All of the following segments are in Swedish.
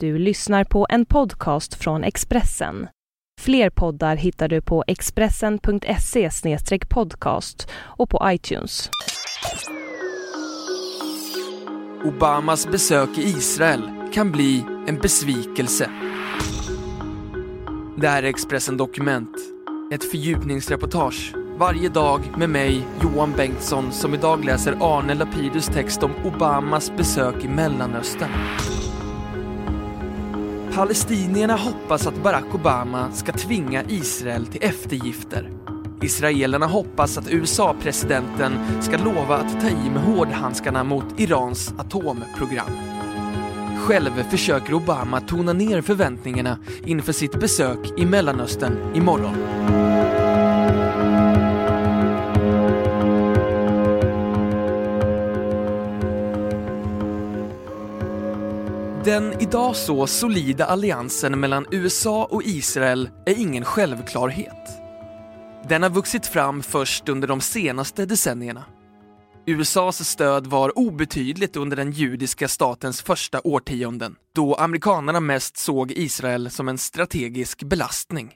Du lyssnar på en podcast från Expressen. Fler poddar hittar du på expressen.se podcast och på iTunes. Obamas besök i Israel kan bli en besvikelse. Det här är Expressen Dokument, ett fördjupningsreportage varje dag med mig, Johan Bengtsson, som idag läser Arne Lapidus text om Obamas besök i Mellanöstern. Palestinierna hoppas att Barack Obama ska tvinga Israel till eftergifter. Israelerna hoppas att USA-presidenten ska lova att ta i med hårdhandskarna mot Irans atomprogram. Själv försöker Obama tona ner förväntningarna inför sitt besök i Mellanöstern imorgon. Den idag så solida alliansen mellan USA och Israel är ingen självklarhet. Den har vuxit fram först under de senaste decennierna. USAs stöd var obetydligt under den judiska statens första årtionden, då amerikanerna mest såg Israel som en strategisk belastning.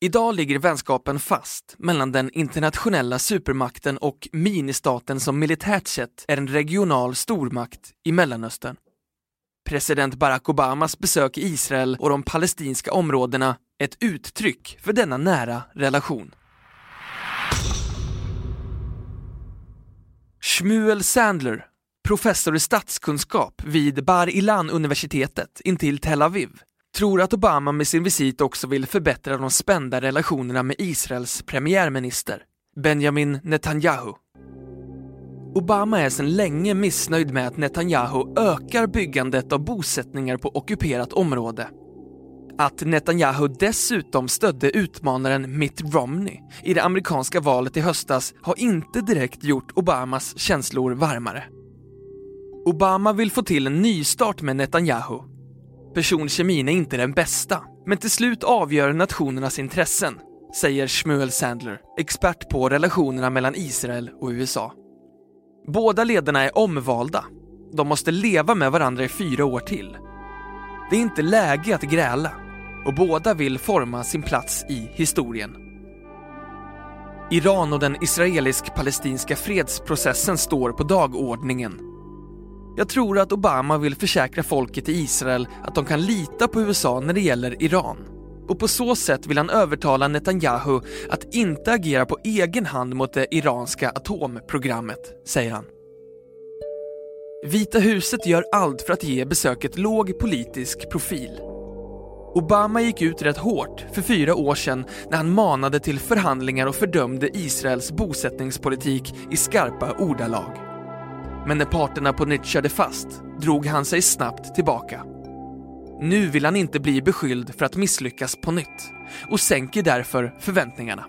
Idag ligger vänskapen fast mellan den internationella supermakten och ministaten som militärt sett är en regional stormakt i Mellanöstern. President Barack Obamas besök i Israel och de palestinska områdena ett uttryck för denna nära relation. Shmuel Sandler, professor i statskunskap vid Bar Ilan-universitetet intill Tel Aviv, tror att Obama med sin visit också vill förbättra de spända relationerna med Israels premiärminister, Benjamin Netanyahu. Obama är sedan länge missnöjd med att Netanyahu ökar byggandet av bosättningar på ockuperat område. Att Netanyahu dessutom stödde utmanaren Mitt Romney i det amerikanska valet i höstas har inte direkt gjort Obamas känslor varmare. Obama vill få till en nystart med Netanyahu. Personkemin är inte den bästa, men till slut avgör nationernas intressen, säger Shmuel Sandler, expert på relationerna mellan Israel och USA. Båda ledarna är omvalda. De måste leva med varandra i fyra år till. Det är inte läge att gräla och båda vill forma sin plats i historien. Iran och den israelisk-palestinska fredsprocessen står på dagordningen. Jag tror att Obama vill försäkra folket i Israel att de kan lita på USA när det gäller Iran. Och på så sätt vill han övertala Netanyahu att inte agera på egen hand mot det iranska atomprogrammet, säger han. Vita huset gör allt för att ge besöket låg politisk profil. Obama gick ut rätt hårt för fyra år sedan när han manade till förhandlingar och fördömde Israels bosättningspolitik i skarpa ordalag. Men när parterna på nytt körde fast drog han sig snabbt tillbaka. Nu vill han inte bli beskylld för att misslyckas på nytt och sänker därför förväntningarna.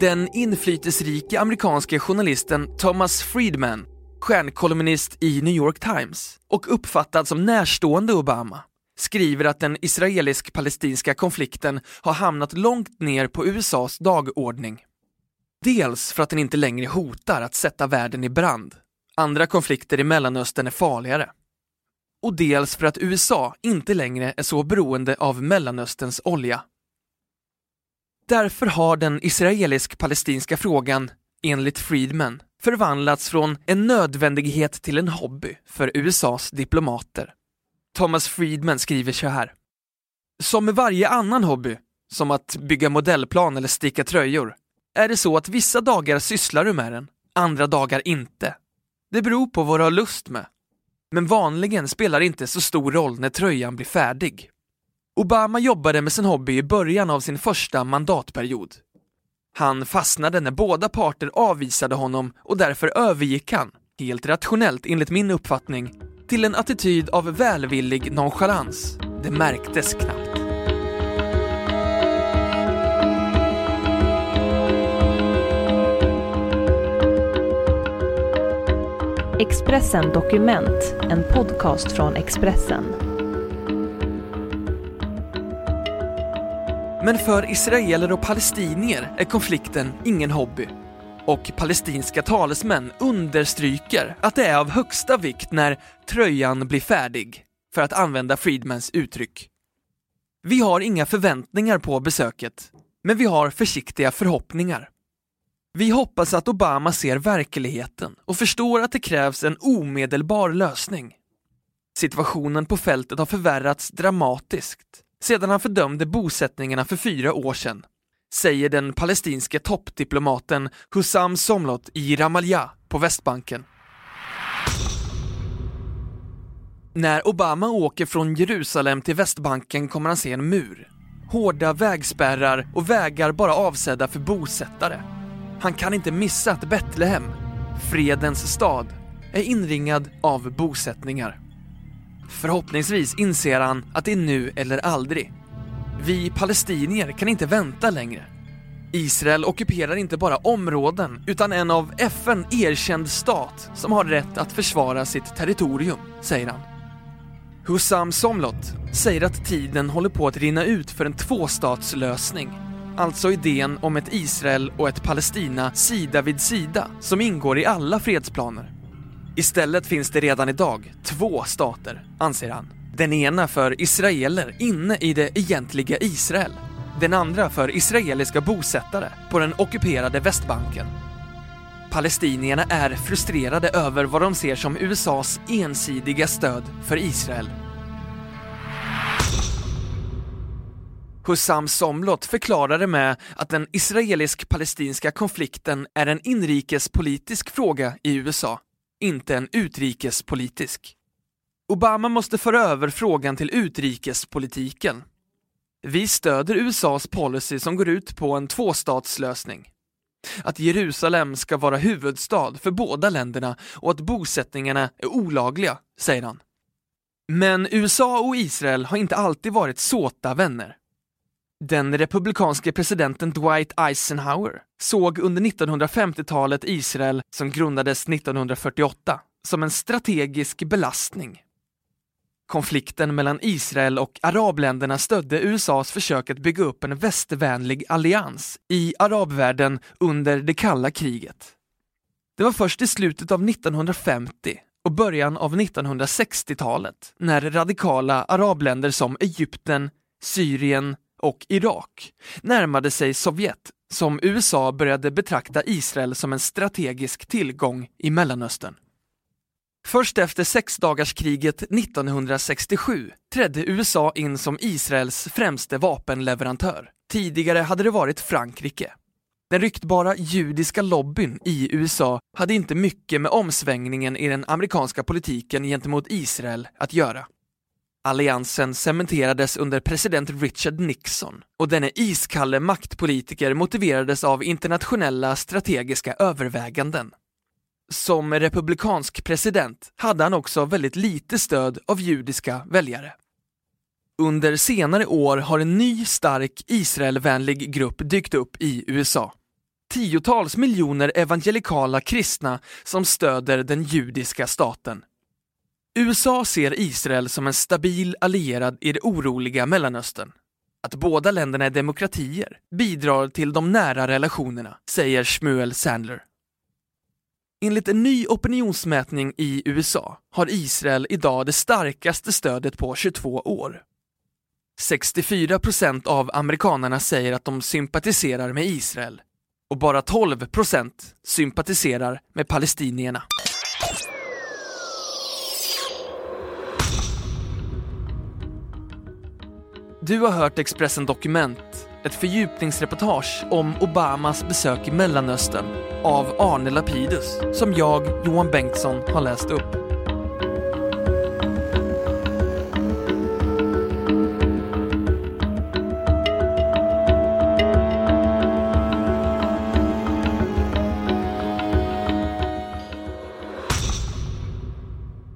Den inflytelserike amerikanske journalisten Thomas Friedman, stjärnkolumnist i New York Times och uppfattad som närstående Obama, skriver att den israelisk-palestinska konflikten har hamnat långt ner på USAs dagordning. Dels för att den inte längre hotar att sätta världen i brand. Andra konflikter i Mellanöstern är farligare och dels för att USA inte längre är så beroende av Mellanösterns olja. Därför har den israelisk-palestinska frågan, enligt Friedman, förvandlats från en nödvändighet till en hobby för USAs diplomater. Thomas Friedman skriver så här. Som med varje annan hobby, som att bygga modellplan eller sticka tröjor, är det så att vissa dagar sysslar du med den, andra dagar inte. Det beror på vad du har lust med. Men vanligen spelar det inte så stor roll när tröjan blir färdig. Obama jobbade med sin hobby i början av sin första mandatperiod. Han fastnade när båda parter avvisade honom och därför övergick han, helt rationellt enligt min uppfattning, till en attityd av välvillig nonchalans. Det märktes knappt. Expressen Dokument, en podcast från Expressen. Men för israeler och palestinier är konflikten ingen hobby. och palestinska talesmän understryker att det är av högsta vikt när tröjan blir färdig, för att använda Friedmans uttryck. Vi har inga förväntningar på besöket, men vi har försiktiga förhoppningar. Vi hoppas att Obama ser verkligheten och förstår att det krävs en omedelbar lösning. Situationen på fältet har förvärrats dramatiskt sedan han fördömde bosättningarna för fyra år sedan, säger den palestinske toppdiplomaten Hussam Somlot i Ramallah på Västbanken. När Obama åker från Jerusalem till Västbanken kommer han se en mur. Hårda vägspärrar och vägar bara avsedda för bosättare. Han kan inte missa att Betlehem, fredens stad, är inringad av bosättningar. Förhoppningsvis inser han att det är nu eller aldrig. Vi palestinier kan inte vänta längre. Israel ockuperar inte bara områden utan en av FN erkänd stat som har rätt att försvara sitt territorium, säger han. Hussam Somlot säger att tiden håller på att rinna ut för en tvåstatslösning. Alltså idén om ett Israel och ett Palestina sida vid sida som ingår i alla fredsplaner. Istället finns det redan idag två stater, anser han. Den ena för israeler inne i det egentliga Israel. Den andra för israeliska bosättare på den ockuperade Västbanken. Palestinierna är frustrerade över vad de ser som USAs ensidiga stöd för Israel. Hussam Somlot förklarade med att den israelisk-palestinska konflikten är en inrikespolitisk fråga i USA, inte en utrikespolitisk. Obama måste föra över frågan till utrikespolitiken. Vi stöder USAs policy som går ut på en tvåstatslösning. Att Jerusalem ska vara huvudstad för båda länderna och att bosättningarna är olagliga, säger han. Men USA och Israel har inte alltid varit såta vänner. Den republikanske presidenten Dwight Eisenhower såg under 1950-talet Israel, som grundades 1948, som en strategisk belastning. Konflikten mellan Israel och arabländerna stödde USAs försök att bygga upp en västvänlig allians i arabvärlden under det kalla kriget. Det var först i slutet av 1950 och början av 1960-talet när radikala arabländer som Egypten, Syrien och Irak närmade sig Sovjet som USA började betrakta Israel som en strategisk tillgång i Mellanöstern. Först efter sexdagarskriget 1967 trädde USA in som Israels främste vapenleverantör. Tidigare hade det varit Frankrike. Den ryktbara judiska lobbyn i USA hade inte mycket med omsvängningen i den amerikanska politiken gentemot Israel att göra. Alliansen cementerades under president Richard Nixon och denne iskalle maktpolitiker motiverades av internationella strategiska överväganden. Som republikansk president hade han också väldigt lite stöd av judiska väljare. Under senare år har en ny stark Israelvänlig grupp dykt upp i USA. Tiotals miljoner evangelikala kristna som stöder den judiska staten. USA ser Israel som en stabil allierad i det oroliga Mellanöstern. Att båda länderna är demokratier bidrar till de nära relationerna, säger Shmuel Sandler. Enligt en ny opinionsmätning i USA har Israel idag det starkaste stödet på 22 år. 64 procent av amerikanerna säger att de sympatiserar med Israel och bara 12 procent sympatiserar med palestinierna. Du har hört Expressen Dokument, ett fördjupningsreportage om Obamas besök i Mellanöstern av Arne Lapidus, som jag, Johan Bengtsson, har läst upp.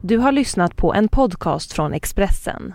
Du har lyssnat på en podcast från Expressen.